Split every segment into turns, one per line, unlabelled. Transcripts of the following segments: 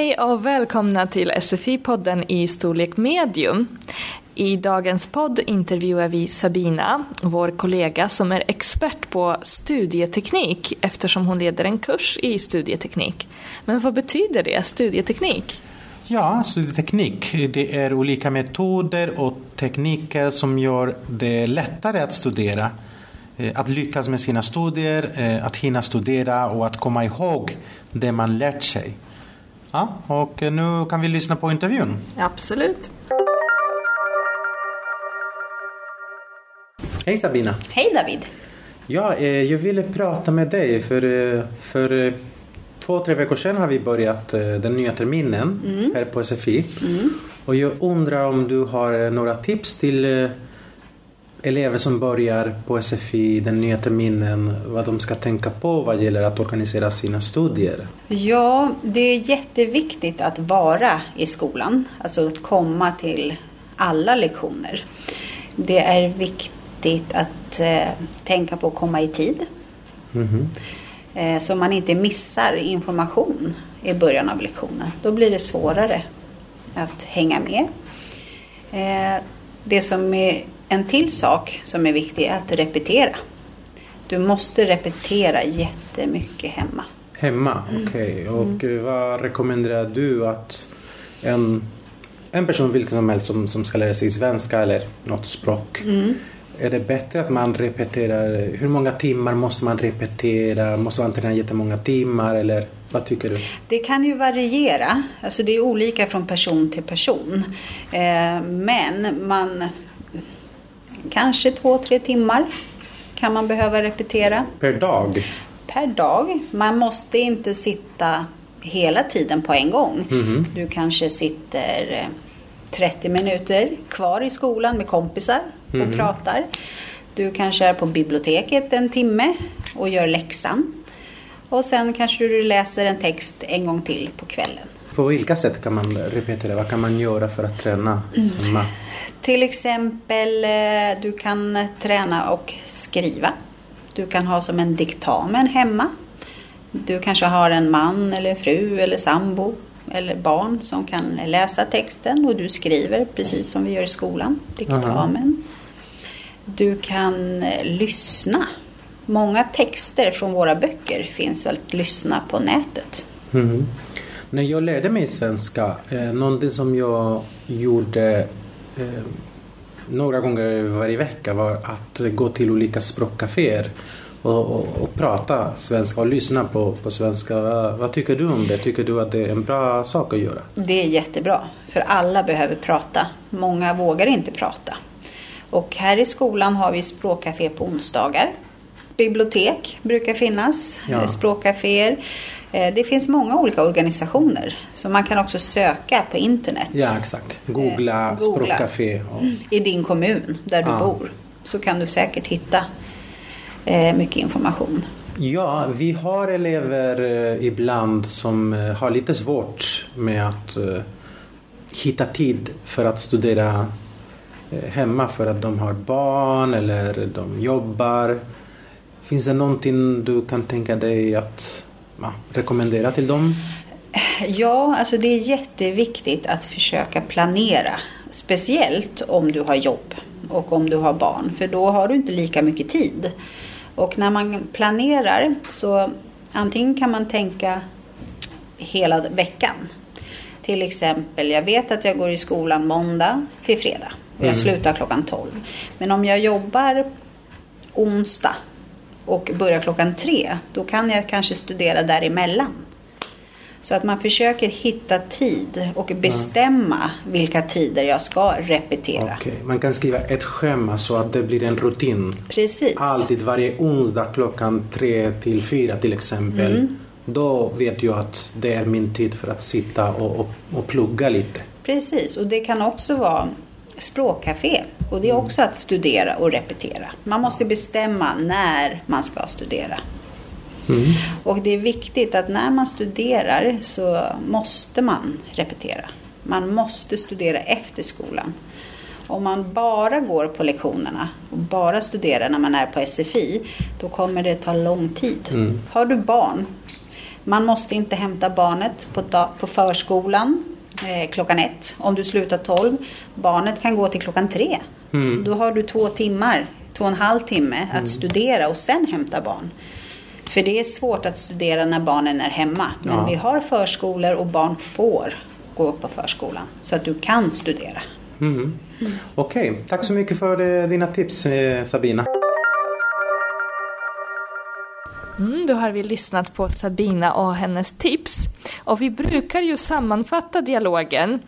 Hej och välkomna till SFI-podden i storlek medium. I dagens podd intervjuar vi Sabina, vår kollega som är expert på studieteknik eftersom hon leder en kurs i studieteknik. Men vad betyder det, studieteknik?
Ja, studieteknik. Det är olika metoder och tekniker som gör det lättare att studera. Eh, att lyckas med sina studier, eh, att hinna studera och att komma ihåg det man lärt sig. Ja, och nu kan vi lyssna på intervjun.
Absolut.
Hej Sabina!
Hej David!
Ja, eh, jag ville prata med dig för, eh, för eh, två, tre veckor sedan har vi börjat den nya terminen mm. här på SFI. Mm. Och jag undrar om du har några tips till elever som börjar på SFI den nya terminen vad de ska tänka på vad gäller att organisera sina studier?
Ja, det är jätteviktigt att vara i skolan, alltså att komma till alla lektioner. Det är viktigt att eh, tänka på att komma i tid. Mm -hmm. eh, så man inte missar information i början av lektionen. Då blir det svårare att hänga med. Eh, det som är en till sak som är viktig är att repetera. Du måste repetera jättemycket hemma.
Hemma, mm. okej. Okay. Och mm. vad rekommenderar du att en, en person vilken som helst som, som ska lära sig svenska eller något språk. Mm. Är det bättre att man repeterar? Hur många timmar måste man repetera? Måste man träna jättemånga timmar eller vad tycker du?
Det kan ju variera. Alltså det är olika från person till person. Eh, men man kanske två, tre timmar kan man behöva repetera.
Per dag?
Per dag. Man måste inte sitta hela tiden på en gång. Mm. Du kanske sitter 30 eh, minuter kvar i skolan med kompisar och mm. pratar. Du kanske är på biblioteket en timme och gör läxan. Och sen kanske du läser en text en gång till på kvällen.
På vilka sätt kan man repetera? Vad kan man göra för att träna hemma? Mm.
Till exempel, eh, du kan träna och skriva. Du kan ha som en diktamen hemma. Du kanske har en man eller fru eller sambo eller barn som kan läsa texten och du skriver precis som vi gör i skolan, diktamen. Du kan eh, lyssna. Många texter från våra böcker finns att lyssna på nätet. Mm.
När jag lärde mig svenska, eh, någonting som jag gjorde eh, några gånger varje vecka var att gå till olika språkcaféer och, och, och, prata svenska och lyssna på, på svenska. Vad, tycker du om det? Tycker du att det är en bra sak att göra?
Det är jättebra, för alla behöver prata. Många vågar inte prata. Och här i skolan har vi språkcafé på onsdagar. Bibliotek brukar finnas, ja. språkcaféer. Eh, det finns många olika organisationer så man kan också söka på internet.
Ja exakt. Googla, eh, Googla. språkcafé. Och...
I din kommun där du ah. bor. Så kan du säkert hitta eh, mycket information.
Ja, vi har elever ibland som har lite svårt med att hitta tid för att studera hemma för att de har barn eller de jobbar. Finns det någonting du kan tänka dig att ja, rekommendera till dem?
Ja, alltså det är jätteviktigt att försöka planera. Speciellt om du har jobb och om du har barn. För då har du inte lika mycket tid. Och när man planerar så antingen kan man tänka hela veckan. Till exempel, jag vet att jag går i skolan måndag till fredag. Och jag mm. slutar klockan 12. Men om jag jobbar onsdag och börjar klockan tre, då kan jag kanske studera däremellan. Så att man försöker hitta tid och bestämma ja. vilka tider jag ska repetera.
Okay. Man kan skriva ett schema så att det blir en rutin.
Precis.
Alltid varje onsdag klockan tre till fyra till exempel. Mm. Då vet jag att det är min tid för att sitta och, och, och plugga lite.
Precis, och det kan också vara språkcafé. Och det är också att studera och repetera. Man måste bestämma när man ska studera. Mm. Och det är viktigt att när man studerar så måste man repetera. Man måste studera efter skolan. Om man bara går på lektionerna och bara studerar när man är på SFI, då kommer det ta lång tid. Mm. Har du barn, Man måste inte hämta barnet på, på förskolan eh, klockan ett om du slutar tolv. Barnet kan gå till klockan tre. Mm. Då har du två timmar, två och en halv timme att mm. studera och sen hämta barn. För det är svårt att studera när barnen är hemma. Men ja. vi har förskolor och barn får gå upp på förskolan. Så att du kan studera.
Mm. Mm. Okej, okay. tack så mycket för dina tips eh, Sabina.
Mm, då har vi lyssnat på Sabina och hennes tips. Och vi brukar ju sammanfatta dialogen.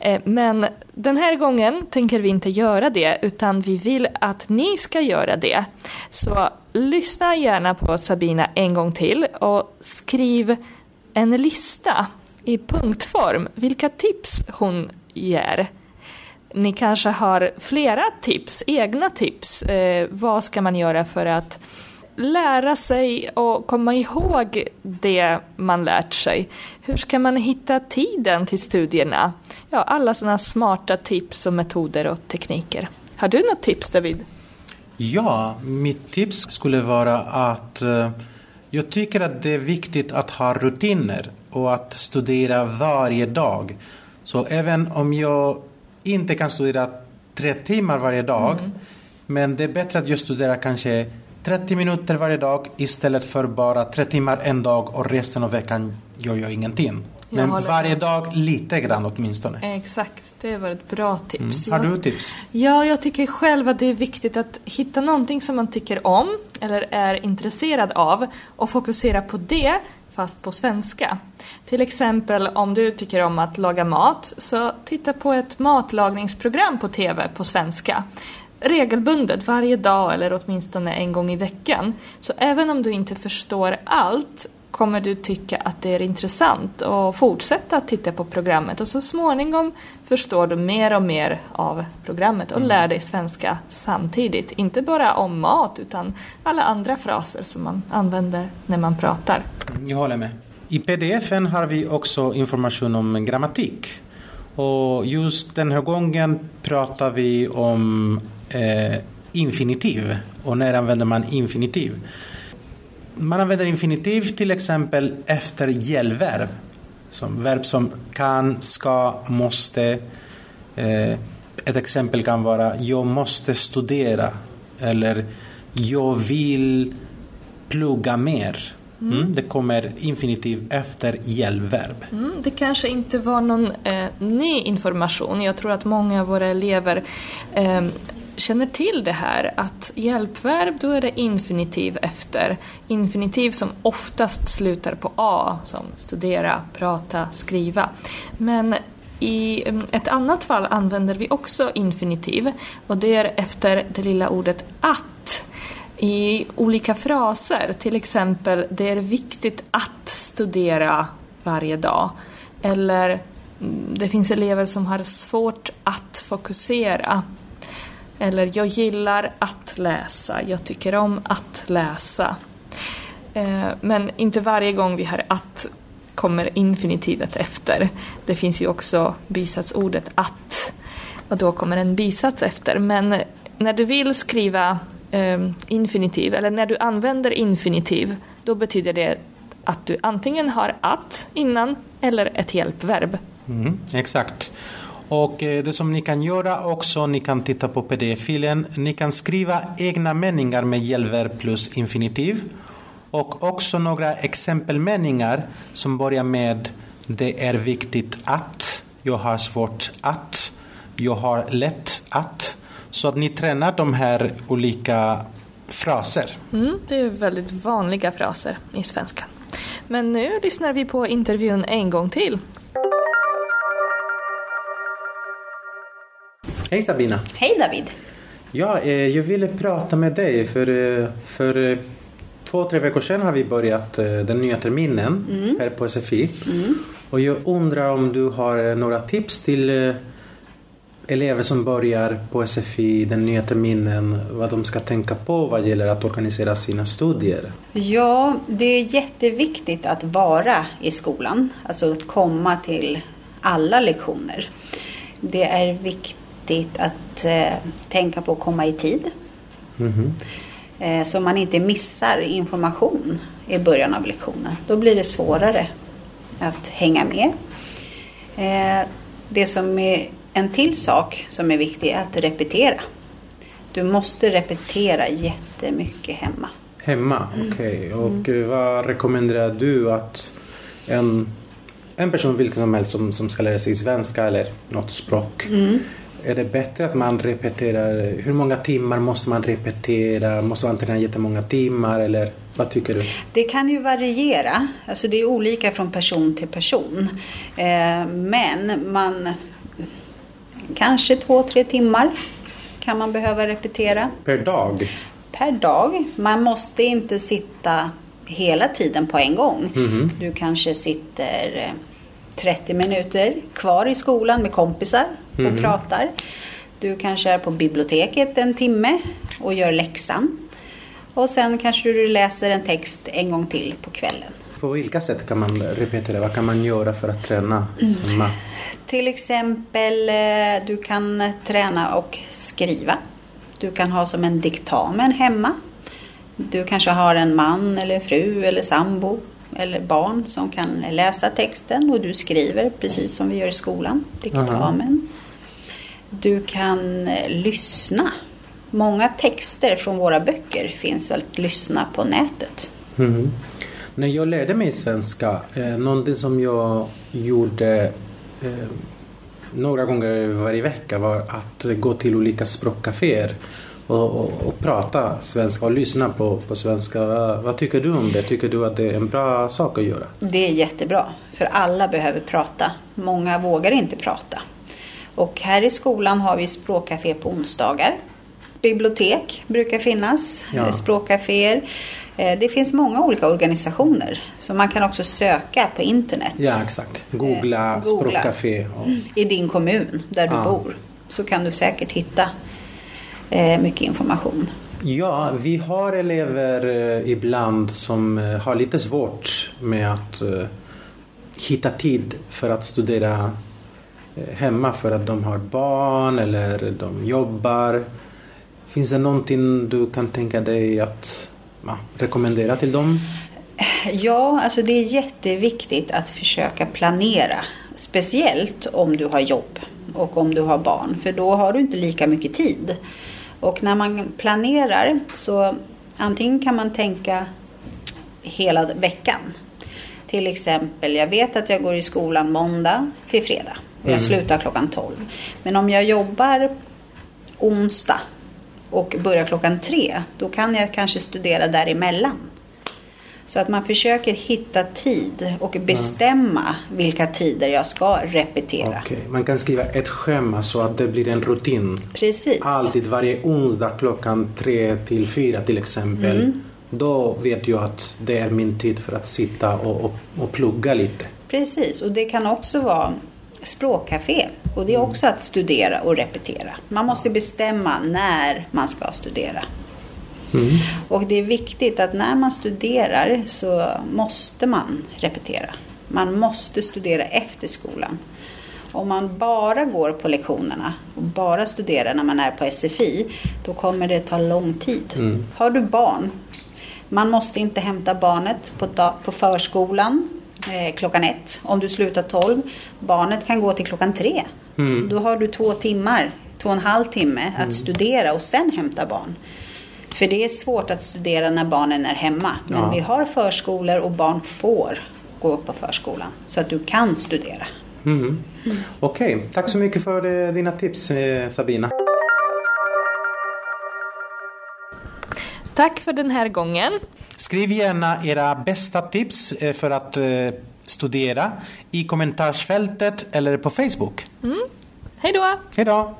Eh, men den här gången tänker vi inte göra det utan vi vill att ni ska göra det. Så lyssna gärna på Sabina en gång till och skriv en lista i punktform vilka tips hon ger. Ni kanske har flera tips, egna tips. Eh, vad ska man göra för att lära sig och komma ihåg det man lärt sig? Hur ska man hitta tiden till studierna? Ja, alla sådana smarta tips och metoder och tekniker. Har du något tips David?
Ja, mitt tips skulle vara att uh, jag tycker att det är viktigt att ha rutiner och att studera varje dag. Så även om jag inte kan studera tre timmar varje dag mm. men det är bättre att jag studerar kanske 30 minuter varje dag istället för bara 3 timmar en dag och resten av veckan gör jag ingenting. Men varje dag lite grann åtminstone.
Exakt, det var ett bra tips.
Mm. Har du tips?
Ja, jag tycker själv att det är viktigt att hitta någonting som man tycker om eller är intresserad av och fokusera på det fast på svenska. Till exempel om du tycker om att laga mat så titta på ett matlagningsprogram på TV på svenska regelbundet varje dag eller åtminstone en gång i veckan. Så även om du inte förstår allt kommer du tycka att det är intressant och fortsätta titta på programmet och så småningom förstår du mer och mer av programmet och mm. lär dig svenska samtidigt. Inte bara om mat utan alla andra fraser som man använder när man pratar.
Jag håller med. I pdfen har vi också information om grammatik. Och just den här gången pratar vi om eh, infinitiv. Och när använder man infinitiv? Man använder infinitiv till exempel efter gällverb. Som verb som kan, ska, måste. Eh, ett exempel kan vara jag måste studera. Eller jag vill plugga mer. Mm. Mm, det kommer infinitiv efter gällverb.
Mm, det kanske inte var någon eh, ny information. Jag tror att många av våra elever eh, känner till det här att hjälpverb då är det infinitiv efter. Infinitiv som oftast slutar på A som studera, prata, skriva. Men i mm, ett annat fall använder vi också infinitiv och det är efter det lilla ordet att i olika fraser. Till exempel, det är viktigt att studera varje dag. Eller mm, det finns elever som har svårt att fokusera. Eller jag gillar att läsa, jag tycker om att läsa. Eh, men inte varje gång vi har att kommer infinitivet efter. Det finns ju också bisatsordet att och då kommer en bisats efter. Men när du vill skriva ehm, infinitiv, eller när du använder infinitiv, då betyder det att du antingen har att innan eller ett hjälpverb.
Mm, exakt. Och eh, det som ni kan göra också, ni kan titta på pdf-filen. Ni kan skriva egna meningar med hjälpverb plus infinitiv. Och också några exempelmeningar som börjar med Det är viktigt att, Jag har svårt att, Jag har lätt att. Så att ni tränar de här olika fraser.
Mm, det är väldigt vanliga fraser i svenskan. Men nu lyssnar vi på intervjun en gång till.
Hej Sabina!
Hej David!
Ja, eh, jag ville prata med dig för, eh, för eh, två, tre veckor sedan har vi börjat den nya terminen mm. här på SFI. Mm. Och jag undrar om du har några tips till elever som börjar på SFI den nya terminen vad de ska tänka på vad gäller att organisera sina studier?
Ja, det är jätteviktigt att vara i skolan, alltså att komma till alla lektioner. Det är viktigt att eh, tänka på att komma i tid. Mm. Eh, så man inte missar information i början av lektionen. Då blir det svårare att hänga med. Eh, det som är en till sak som är viktig är att repetera. Du måste repetera jättemycket hemma.
Hemma, okej. Okay. Och mm. vad rekommenderar du att en, en person vilken som helst som, som ska lära sig svenska eller något språk mm. Är det bättre att man repeterar? Hur många timmar måste man repetera? Måste man träna jättemånga timmar eller vad tycker du?
Det kan ju variera. Alltså det är olika från person till person. Eh, men man kanske två, tre timmar kan man behöva repetera.
Per dag?
Per dag. Man måste inte sitta hela tiden på en gång. Mm. Du kanske sitter 30 minuter kvar i skolan med kompisar och mm. pratar. Du kanske är på biblioteket en timme och gör läxan. Och sen kanske du läser en text en gång till på kvällen.
På vilka sätt kan man repetera? Vad kan man göra för att träna hemma? Mm.
Till exempel, eh, du kan träna och skriva. Du kan ha som en diktamen hemma. Du kanske har en man eller fru eller sambo eller barn som kan läsa texten och du skriver precis som vi gör i skolan, diktamen. Du kan eh, lyssna. Många texter från våra böcker finns att lyssna på nätet. Mm.
När jag lärde mig svenska, eh, någonting som jag gjorde eh, några gånger varje vecka var att gå till olika språkcaféer och, och, och, prata svenska och lyssna på, på svenska. Vad, tycker du om det? Tycker du att det är en bra sak att göra?
Det är jättebra, för alla behöver prata. Många vågar inte prata. Och här i skolan har vi språkcafé på onsdagar. Bibliotek brukar finnas, ja. språkcaféer. Eh, det finns många olika organisationer. Så man kan också söka på internet.
Ja, exakt. Googla, eh, Googla. språkcafé. Och...
I din kommun där du ja. bor. Så kan du säkert hitta mycket information.
Ja, vi har elever eh, ibland som eh, har lite svårt med att eh, hitta tid för att studera eh, hemma för att de har barn eller de jobbar. Finns det någonting du kan tänka dig att ja, rekommendera till dem?
Ja, alltså det är jätteviktigt att försöka planera. Speciellt om du har jobb och om du har barn. För då har du inte lika mycket tid. Och när man planerar så antingen kan man tänka hela veckan. Till exempel, jag vet att jag går i skolan måndag till fredag och jag mm. slutar klockan 12. Men om jag jobbar onsdag och börjar klockan tre, då kan jag kanske studera däremellan. Så att man försöker hitta tid och bestämma vilka tider jag ska repetera.
Okay. Man kan skriva ett schema så att det blir en rutin.
Precis.
Alltid varje onsdag klockan tre till fyra till exempel. Mm. Då vet jag att det är min tid för att sitta och, och, och plugga lite.
Precis, och det kan också vara språkcafé. Och det är mm. också att studera och repetera. Man måste bestämma när man ska studera. Mm. Och det är viktigt att när man studerar så måste man repetera. Man måste studera efter skolan. Om man bara går på lektionerna och bara studerar när man är på SFI, då kommer det ta lång tid. Mm. Har du barn, man måste inte hämta barnet på, på förskolan eh, klockan ett. Om du slutar tolv, barnet kan gå till klockan tre. Mm. Då har du två timmar, två och en halv timme att mm. studera och sen hämta barn. För det är svårt att studera när barnen är hemma. Men ja. vi har förskolor och barn får gå på förskolan. Så att du kan studera.
Mm. Mm. Okej, okay. tack så mycket för eh, dina tips eh, Sabina.
Tack för den här gången.
Skriv gärna era bästa tips eh, för att studera i kommentarsfältet eller på Facebook. Mm.
Hej då!
Hej då!